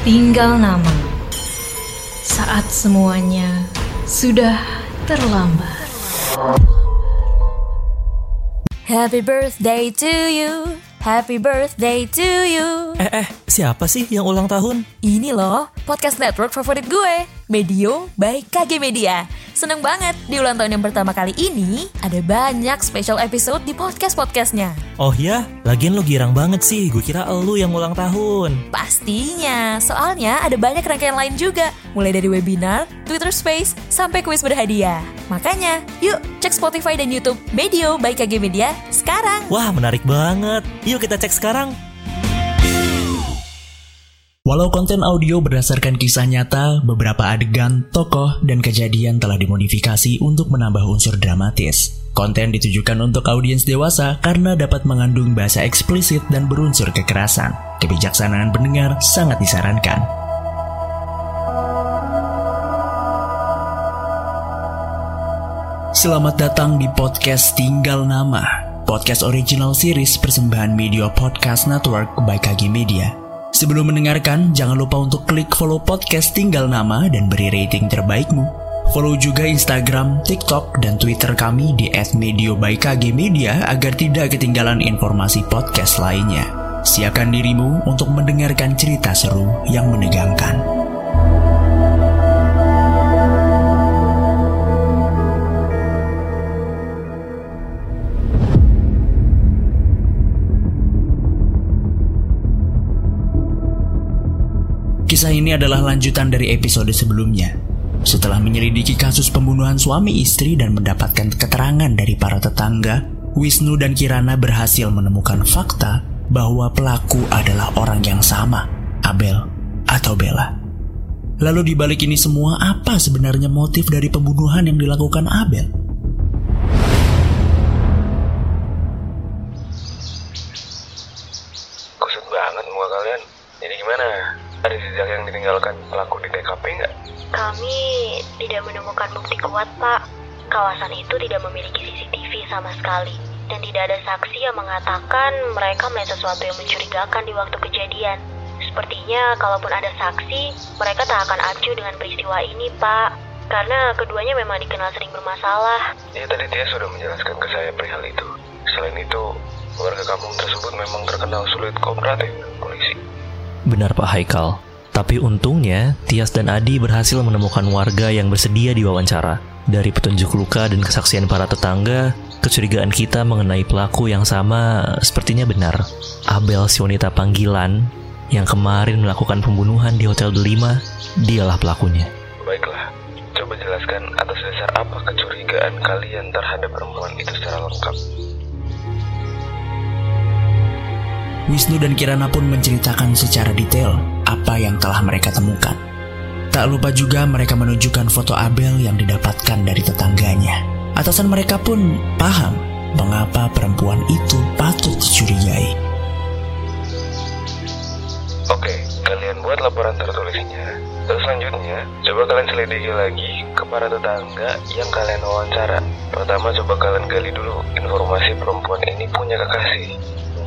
tinggal nama. Saat semuanya sudah terlambat. Happy birthday to you. Happy birthday to you. Eh, eh, siapa sih yang ulang tahun? Ini loh, podcast network favorit gue. Medio by KG Media. Seneng banget, di ulang tahun yang pertama kali ini, ada banyak special episode di podcast-podcastnya. Oh ya, lagian lo girang banget sih. Gue kira elu yang ulang tahun. Pastinya, soalnya ada banyak rangkaian lain juga. Mulai dari webinar, Twitter Space, sampai kuis berhadiah. Makanya, yuk cek Spotify dan Youtube Medio by KG Media sekarang. Wah, menarik banget. Yuk kita cek sekarang. Walau konten audio berdasarkan kisah nyata, beberapa adegan, tokoh, dan kejadian telah dimodifikasi untuk menambah unsur dramatis. Konten ditujukan untuk audiens dewasa karena dapat mengandung bahasa eksplisit dan berunsur kekerasan. Kebijaksanaan pendengar sangat disarankan. Selamat datang di podcast Tinggal Nama, podcast original series persembahan Media Podcast Network by KG Media. Sebelum mendengarkan, jangan lupa untuk klik follow podcast Tinggal Nama dan beri rating terbaikmu. Follow juga Instagram, TikTok, dan Twitter kami di @medio_by_kg_media agar tidak ketinggalan informasi podcast lainnya. Siapkan dirimu untuk mendengarkan cerita seru yang menegangkan. Kisah ini adalah lanjutan dari episode sebelumnya. Setelah menyelidiki kasus pembunuhan suami istri dan mendapatkan keterangan dari para tetangga, Wisnu dan Kirana berhasil menemukan fakta bahwa pelaku adalah orang yang sama, Abel atau Bella. Lalu di balik ini semua, apa sebenarnya motif dari pembunuhan yang dilakukan Abel? Kusut banget muka kalian. Jadi gimana? Ada jejak yang ditinggalkan pelaku di TKP nggak? Kami tidak menemukan bukti kuat, Pak. Kawasan itu tidak memiliki CCTV sama sekali. Dan tidak ada saksi yang mengatakan mereka melihat sesuatu yang mencurigakan di waktu kejadian. Sepertinya kalaupun ada saksi, mereka tak akan acuh dengan peristiwa ini, Pak. Karena keduanya memang dikenal sering bermasalah. Ya tadi Tia sudah menjelaskan ke saya perihal itu. Selain itu, warga kampung tersebut memang terkenal sulit kooperatif polisi. Benar Pak Haikal. Tapi untungnya, Tias dan Adi berhasil menemukan warga yang bersedia diwawancara. Dari petunjuk luka dan kesaksian para tetangga, kecurigaan kita mengenai pelaku yang sama sepertinya benar. Abel si wanita panggilan yang kemarin melakukan pembunuhan di Hotel Delima, dialah pelakunya. Baiklah, coba jelaskan atas dasar apa kecurigaan kalian terhadap perempuan itu secara lengkap. Wisnu dan Kirana pun menceritakan secara detail apa yang telah mereka temukan. Tak lupa juga mereka menunjukkan foto Abel yang didapatkan dari tetangganya. Atasan mereka pun paham mengapa perempuan itu patut dicurigai. Oke, kalian buat laporan tertulisnya. Terus selanjutnya, coba kalian selidiki lagi ke para tetangga yang kalian wawancara. Pertama, coba kalian gali dulu informasi perempuan ini punya kekasih.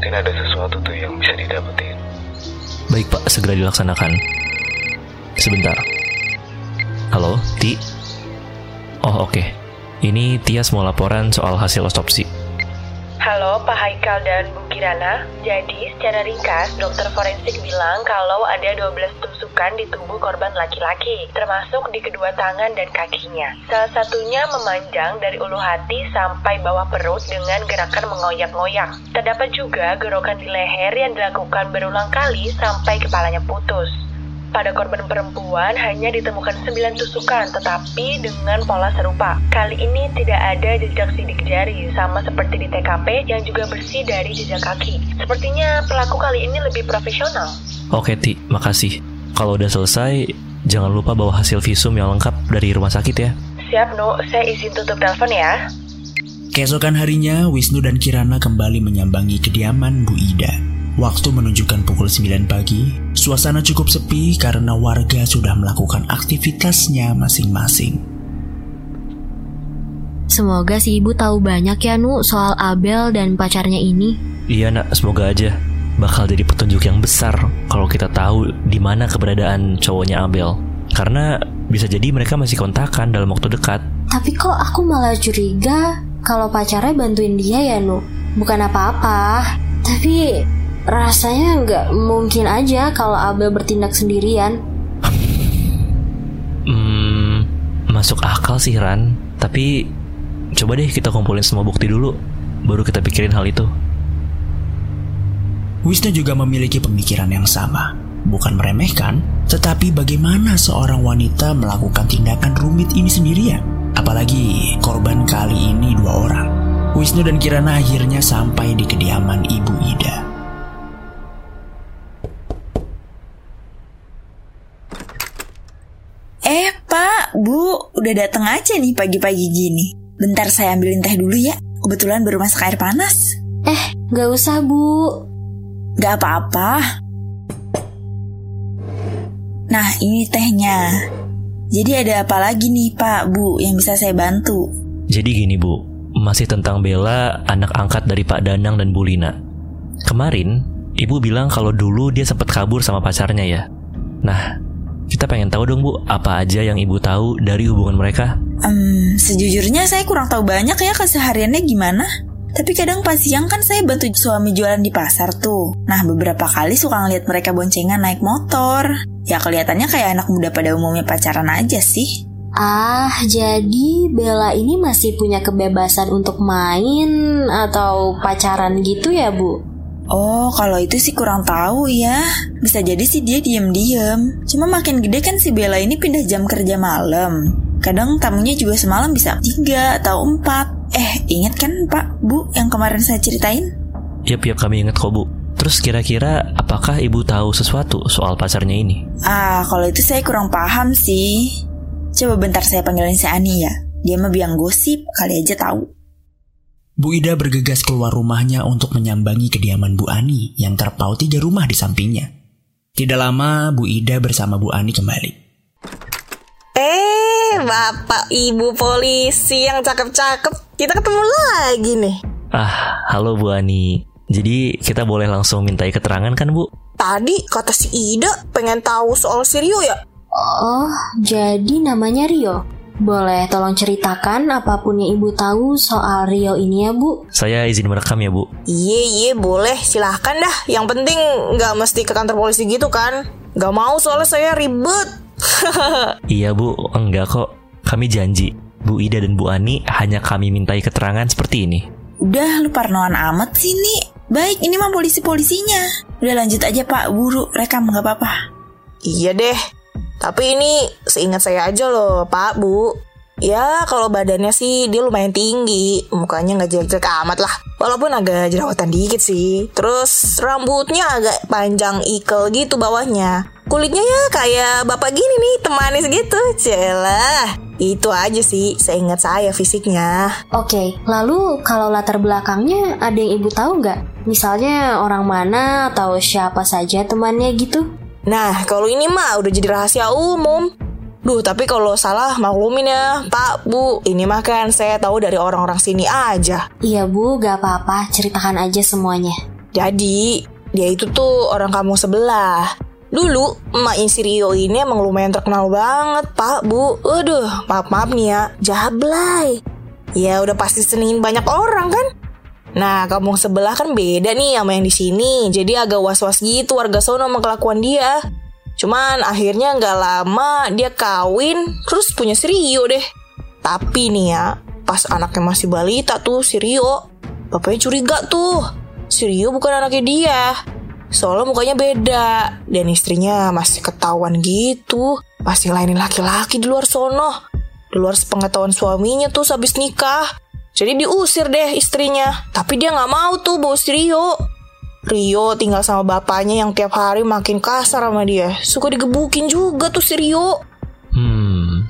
Mungkin ada sesuatu tuh yang bisa didapetin. Baik Pak, segera dilaksanakan. Sebentar. Halo, Ti? Oh oke. Ini Tias mau laporan soal hasil otopsi. Pak Haikal dan Bu Kirana. Jadi secara ringkas, dokter forensik bilang kalau ada 12 tusukan di tubuh korban laki-laki, termasuk di kedua tangan dan kakinya. Salah satunya memanjang dari ulu hati sampai bawah perut dengan gerakan mengoyak-ngoyak. Terdapat juga gerakan di leher yang dilakukan berulang kali sampai kepalanya putus. Pada korban perempuan hanya ditemukan 9 tusukan, tetapi dengan pola serupa. Kali ini tidak ada jejak sidik jari, sama seperti di TKP yang juga bersih dari jejak kaki. Sepertinya pelaku kali ini lebih profesional. Oke Ti, makasih. Kalau udah selesai, jangan lupa bawa hasil visum yang lengkap dari rumah sakit ya. Siap, Nu. Saya izin tutup telepon ya. Keesokan harinya, Wisnu dan Kirana kembali menyambangi kediaman Bu Ida. Waktu menunjukkan pukul 9 pagi, suasana cukup sepi karena warga sudah melakukan aktivitasnya masing-masing. Semoga si ibu tahu banyak ya Nu soal Abel dan pacarnya ini. Iya nak, semoga aja. bakal jadi petunjuk yang besar kalau kita tahu di mana keberadaan cowoknya Abel. Karena bisa jadi mereka masih kontakan dalam waktu dekat. Tapi kok aku malah curiga kalau pacarnya bantuin dia ya, Nu. Bukan apa-apa. Tapi rasanya nggak mungkin aja kalau Abel bertindak sendirian. Hmm, masuk akal sih Ran. Tapi coba deh kita kumpulin semua bukti dulu, baru kita pikirin hal itu. Wisnu juga memiliki pemikiran yang sama. Bukan meremehkan, tetapi bagaimana seorang wanita melakukan tindakan rumit ini sendirian? Apalagi korban kali ini dua orang. Wisnu dan Kirana akhirnya sampai di kediaman Ibu Ida. Udah datang aja nih pagi-pagi gini. Bentar saya ambilin teh dulu ya. Kebetulan baru masak air panas. Eh, nggak usah, Bu. Gak apa-apa. Nah, ini tehnya. Jadi ada apa lagi nih, Pak, Bu, yang bisa saya bantu? Jadi gini Bu, masih tentang Bella, anak angkat dari Pak Danang dan Bu Lina. Kemarin, Ibu bilang kalau dulu dia sempat kabur sama pacarnya ya. Nah, kita pengen tahu dong Bu, apa aja yang Ibu tahu dari hubungan mereka? Hmm, sejujurnya saya kurang tahu banyak ya kesehariannya gimana. Tapi kadang pas siang kan saya bantu suami jualan di pasar tuh. Nah beberapa kali suka ngeliat mereka boncengan naik motor. Ya kelihatannya kayak anak muda pada umumnya pacaran aja sih. Ah, jadi Bella ini masih punya kebebasan untuk main atau pacaran gitu ya, Bu? Oh, kalau itu sih kurang tahu ya. Bisa jadi sih dia diem-diem. Cuma makin gede kan si Bella ini pindah jam kerja malam. Kadang tamunya juga semalam bisa tiga atau empat. Eh, ingat kan Pak, Bu, yang kemarin saya ceritain? Yap, yap kami ingat kok Bu. Terus kira-kira apakah Ibu tahu sesuatu soal pacarnya ini? Ah, kalau itu saya kurang paham sih. Coba bentar saya panggilin si Ani ya. Dia mah biang gosip, kali aja tahu. Bu Ida bergegas keluar rumahnya untuk menyambangi kediaman Bu Ani yang terpaut tiga rumah di sampingnya. Tidak lama, Bu Ida bersama Bu Ani kembali. Eh, bapak ibu polisi yang cakep-cakep. Kita ketemu lagi nih. Ah, halo Bu Ani. Jadi kita boleh langsung mintai keterangan kan Bu? Tadi kata si Ida pengen tahu soal si Rio ya. Oh, jadi namanya Rio. Boleh tolong ceritakan apa pun yang ibu tahu soal Rio ini ya, Bu? Saya izin merekam ya Bu. Iya, iya boleh. Silahkan dah. Yang penting nggak mesti ke kantor polisi gitu kan. Nggak mau soalnya saya ribet. Iya Bu, enggak kok. Kami janji. Bu Ida dan Bu Ani hanya kami mintai keterangan seperti ini. Udah, lu parnoan amat sih nih. Baik, ini mah polisi-polisinya. Udah lanjut aja pak, buru, rekam nggak apa-apa. Iya deh. Tapi ini seingat saya aja loh, Pak, Bu. Ya, kalau badannya sih dia lumayan tinggi. Mukanya nggak jelek-jelek amat lah. Walaupun agak jerawatan dikit sih. Terus rambutnya agak panjang ikel gitu bawahnya. Kulitnya ya kayak bapak gini nih, temanis gitu. Celah. Itu aja sih, seingat saya fisiknya. Oke, lalu kalau latar belakangnya ada yang ibu tahu nggak? Misalnya orang mana atau siapa saja temannya gitu? Nah, kalau ini mah udah jadi rahasia umum. Duh, tapi kalau salah maklumin ya, Pak, Bu. Ini mah kan saya tahu dari orang-orang sini aja. Iya bu, gak apa-apa, ceritakan aja semuanya. Jadi, dia itu tuh orang kampung sebelah. Dulu, emak si Rio ini emang lumayan terkenal banget, Pak, Bu. Aduh, maaf-maaf nih ya, jablay. Ya udah pasti senengin banyak orang kan? Nah, kampung sebelah kan beda nih sama yang di sini. Jadi agak was-was gitu warga sono sama kelakuan dia. Cuman akhirnya nggak lama dia kawin, terus punya si Rio deh. Tapi nih ya, pas anaknya masih balita tuh si Rio, bapaknya curiga tuh. Si Rio bukan anaknya dia. Soalnya mukanya beda dan istrinya masih ketahuan gitu. Pasti lainin laki-laki di luar sono. Di luar sepengetahuan suaminya tuh habis nikah. Jadi diusir deh istrinya. Tapi dia nggak mau tuh si Rio. Rio tinggal sama bapaknya yang tiap hari makin kasar sama dia. Suka digebukin juga tuh si Rio. Hmm.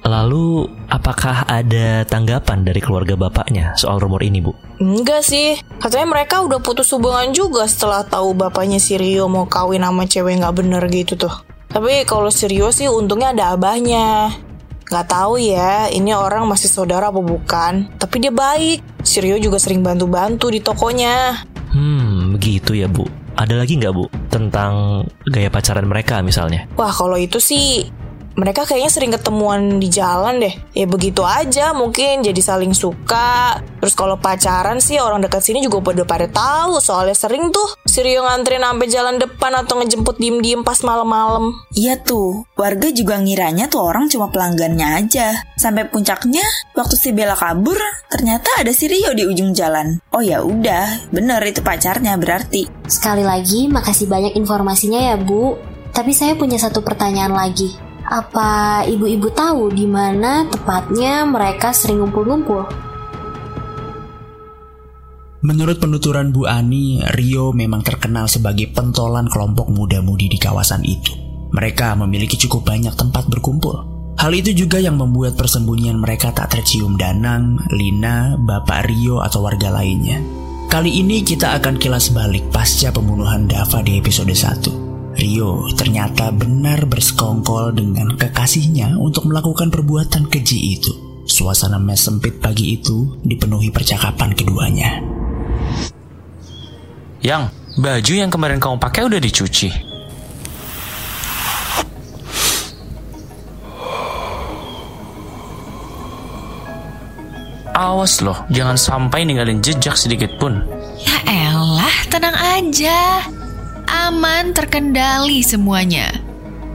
Lalu apakah ada tanggapan dari keluarga bapaknya soal rumor ini, Bu? Enggak sih, katanya mereka udah putus hubungan juga setelah tahu bapaknya si Rio mau kawin sama cewek nggak bener gitu tuh. Tapi kalau si Rio sih untungnya ada abahnya. Gak tahu ya, ini orang masih saudara apa bukan. Tapi dia baik. Si Rio juga sering bantu-bantu di tokonya. Hmm, begitu ya, Bu. ada lagi nggak Bu tentang gaya pacaran mereka misalnya? Wah kalau itu sih mereka kayaknya sering ketemuan di jalan deh. Ya begitu aja mungkin jadi saling suka. Terus kalau pacaran sih orang dekat sini juga pada pada tahu soalnya sering tuh si Rio nganterin sampai jalan depan atau ngejemput diem-diem pas malam-malam. Iya tuh, warga juga ngiranya tuh orang cuma pelanggannya aja. Sampai puncaknya, waktu si Bella kabur, ternyata ada si Rio di ujung jalan. Oh ya udah, bener itu pacarnya berarti. Sekali lagi, makasih banyak informasinya ya, Bu. Tapi saya punya satu pertanyaan lagi. Apa ibu-ibu tahu di mana tepatnya mereka sering ngumpul-ngumpul? Menurut penuturan Bu Ani, Rio memang terkenal sebagai pentolan kelompok muda-mudi di kawasan itu. Mereka memiliki cukup banyak tempat berkumpul. Hal itu juga yang membuat persembunyian mereka tak tercium Danang, Lina, Bapak Rio atau warga lainnya. Kali ini kita akan kilas balik pasca pembunuhan Dava di episode 1. Rio ternyata benar bersekongkol dengan kekasihnya untuk melakukan perbuatan keji itu. Suasana mes sempit pagi itu dipenuhi percakapan keduanya. Yang, baju yang kemarin kamu pakai udah dicuci. Awas loh, jangan sampai ninggalin jejak sedikit pun. Ya elah, tenang aja. Aman, terkendali semuanya.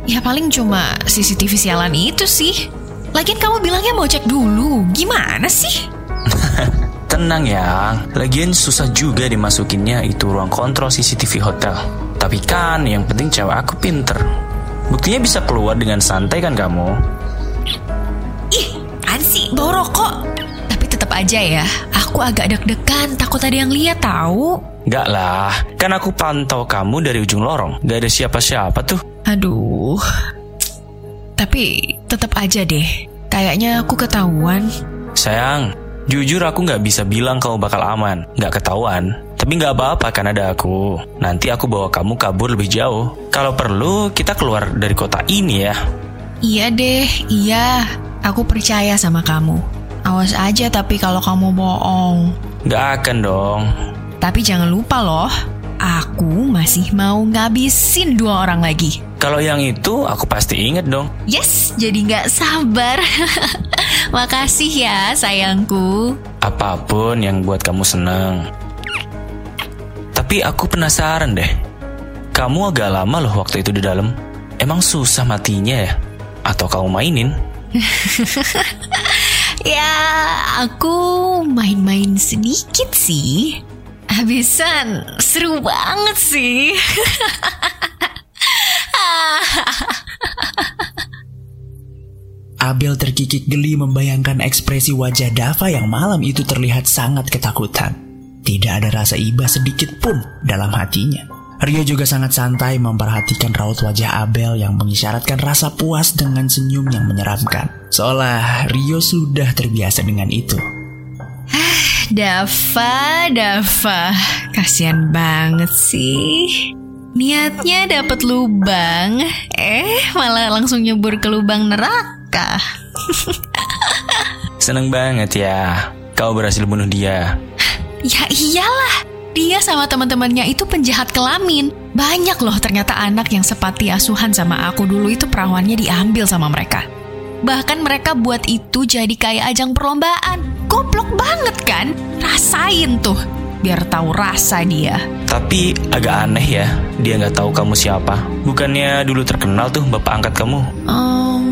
Ya paling cuma CCTV sialan itu sih. Lagian kamu bilangnya mau cek dulu. Gimana sih? Tenang ya, lagian susah juga dimasukinnya itu ruang kontrol CCTV hotel. Tapi kan yang penting cewek aku pinter. Buktinya bisa keluar dengan santai kan kamu? Ih, sih bawa rokok. Tapi tetap aja ya, aku agak deg-degan takut ada yang lihat tahu. Gak lah, kan aku pantau kamu dari ujung lorong. Gak ada siapa-siapa tuh. Aduh. Tapi tetap aja deh. Kayaknya aku ketahuan. Sayang, jujur aku gak bisa bilang kamu bakal aman. Gak ketahuan. Tapi gak apa-apa kan ada aku. Nanti aku bawa kamu kabur lebih jauh. Kalau perlu, kita keluar dari kota ini ya. Iya deh, iya. Aku percaya sama kamu. Awas aja tapi kalau kamu bohong. Gak akan dong. Tapi jangan lupa loh, aku masih mau ngabisin dua orang lagi. Kalau yang itu aku pasti inget dong. Yes, jadi nggak sabar. Makasih ya sayangku. Apa pun yang buat kamu seneng. Tapi aku penasaran deh. Kamu agak lama loh waktu itu di dalam. Emang susah matinya ya? Atau kamu mainin? ya, aku main-main sedikit sih. Habisan seru banget sih. Abel terkikik geli membayangkan ekspresi wajah Dava yang malam itu terlihat sangat ketakutan. Tidak ada rasa iba sedikit pun dalam hatinya. Rio juga sangat santai memperhatikan raut wajah Abel yang mengisyaratkan rasa puas dengan senyum yang menyeramkan. Seolah Rio sudah terbiasa dengan itu. Dava, Dava, kasihan banget sih. Niatnya dapat lubang, eh malah langsung nyebur ke lubang neraka. Seneng banget ya, kau berhasil bunuh dia. Ya iyalah, dia sama teman-temannya itu penjahat kelamin. Banyak loh ternyata anak yang sepati asuhan sama aku dulu itu perawannya diambil sama mereka. Bahkan mereka buat itu jadi kayak ajang perlombaan. Goblok banget kan? Rasain tuh, biar tahu rasa dia. Tapi agak aneh ya, dia nggak tahu kamu siapa. Bukannya dulu terkenal tuh bapak angkat kamu? Um,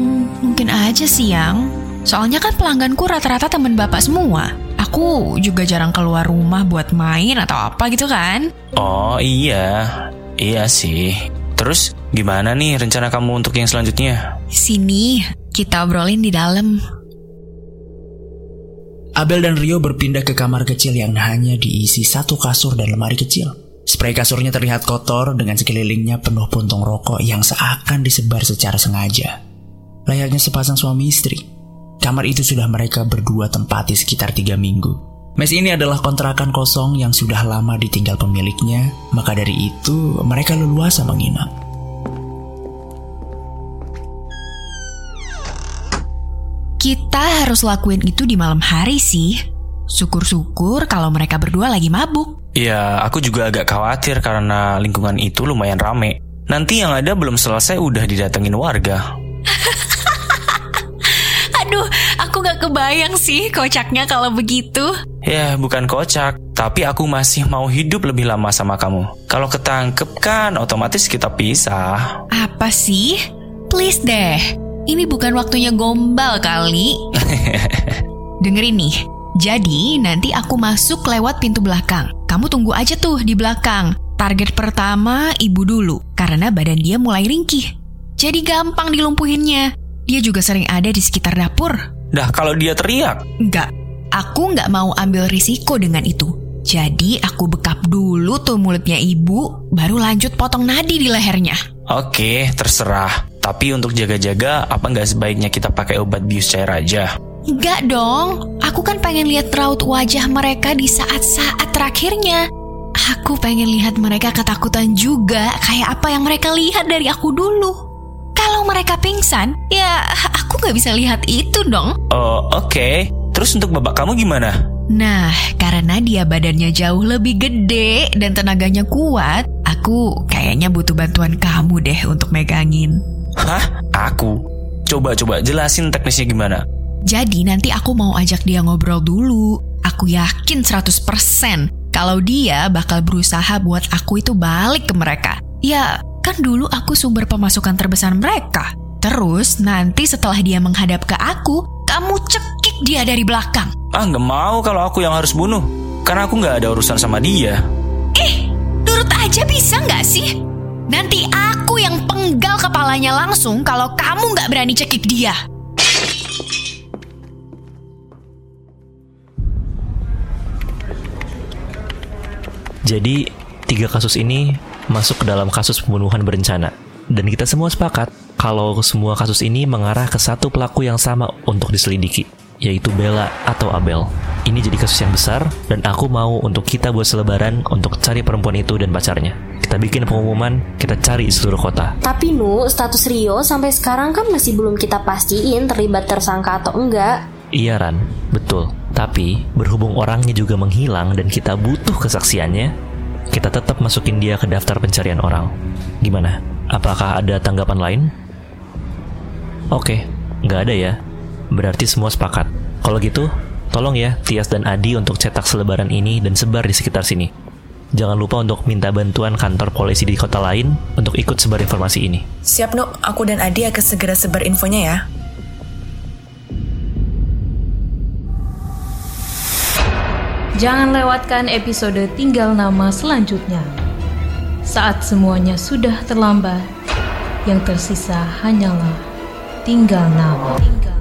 mungkin aja sih yang. Soalnya kan pelangganku rata-rata temen bapak semua. Aku juga jarang keluar rumah buat main atau apa gitu kan. Oh iya, iya sih. Terus gimana nih rencana kamu untuk yang selanjutnya? Sini, kita obrolin di dalam. Abel dan Rio berpindah ke kamar kecil yang hanya diisi satu kasur dan lemari kecil. Spray kasurnya terlihat kotor dengan sekelilingnya penuh puntung rokok yang seakan disebar secara sengaja. Layaknya sepasang suami istri. Kamar itu sudah mereka berdua tempati sekitar tiga minggu. Mes ini adalah kontrakan kosong yang sudah lama ditinggal pemiliknya, maka dari itu mereka leluasa menginap. Kita harus lakuin itu di malam hari sih. Syukur-syukur kalau mereka berdua lagi mabuk. Ya, aku juga agak khawatir karena lingkungan itu lumayan rame. Nanti yang ada belum selesai udah didatengin warga. Aduh, aku gak kebayang sih kocaknya kalau begitu. Ya, bukan kocak, tapi aku masih mau hidup lebih lama sama kamu. Kalau ketangkep kan otomatis kita pisah. Apa sih? Please deh, ini bukan waktunya gombal kali. Dengerin nih, jadi nanti aku masuk lewat pintu belakang. Kamu tunggu aja tuh di belakang. Target pertama ibu dulu, karena badan dia mulai ringkih. Jadi gampang dilumpuhinnya. Dia juga sering ada di sekitar dapur. Dah, kalau dia teriak, Enggak, aku nggak mau ambil risiko dengan itu. Jadi aku bekap dulu tuh mulutnya ibu, baru lanjut potong nadi di lehernya. oke, terserah. Tapi untuk jaga-jaga, apa nggak sebaiknya kita pakai obat bius cair aja? Enggak dong, aku kan pengen lihat raut wajah mereka di saat-saat terakhirnya. Aku pengen lihat mereka ketakutan juga, kayak apa yang mereka lihat dari aku dulu. Kalau mereka pingsan, ya aku nggak bisa lihat itu dong. Oh, oke. Terus untuk bapak kamu gimana? Nah, karena dia badannya jauh lebih gede dan tenaganya kuat, aku kayaknya butuh bantuan kamu deh untuk megangin. Hah? Aku? Coba-coba jelasin teknisnya gimana. Jadi nanti aku mau ajak dia ngobrol dulu. Aku yakin 100% kalau dia bakal berusaha buat aku itu balik ke mereka. Ya, kan dulu aku sumber pemasukan terbesar mereka. Terus nanti setelah dia menghadap ke aku, kamu cekik dia dari belakang. Ah, nggak mau kalau aku yang harus bunuh. Karena aku nggak ada urusan sama dia. Eh, turut aja bisa nggak sih? Nanti aku yang penggal kepalanya langsung kalau kamu nggak berani cekik dia. Jadi, tiga kasus ini masuk ke dalam kasus pembunuhan berencana. Dan kita semua sepakat kalau semua kasus ini mengarah ke satu pelaku yang sama untuk diselidiki, yaitu Bella atau Abel. Ini jadi kasus yang besar, dan aku mau untuk kita buat selebaran untuk cari perempuan itu dan pacarnya. Kita bikin pengumuman, kita cari seluruh kota. Tapi Nu, status Rio sampai sekarang kan masih belum kita pastiin terlibat tersangka atau enggak. Iya Ran, betul. Tapi berhubung orangnya juga menghilang dan kita butuh kesaksiannya, kita tetap masukin dia ke daftar pencarian orang. Gimana? Apakah ada tanggapan lain? Oke, nggak ada ya. Berarti semua sepakat. Kalau gitu, tolong ya Tias dan Adi untuk cetak selebaran ini dan sebar di sekitar sini. Jangan lupa untuk minta bantuan kantor polisi di kota lain untuk ikut sebar informasi ini. Siap, Nuk. Aku dan Adi akan segera sebar infonya ya. Jangan lewatkan episode Tinggal Nama selanjutnya. Saat semuanya sudah terlambat, yang tersisa hanyalah tinggal nama. Tinggal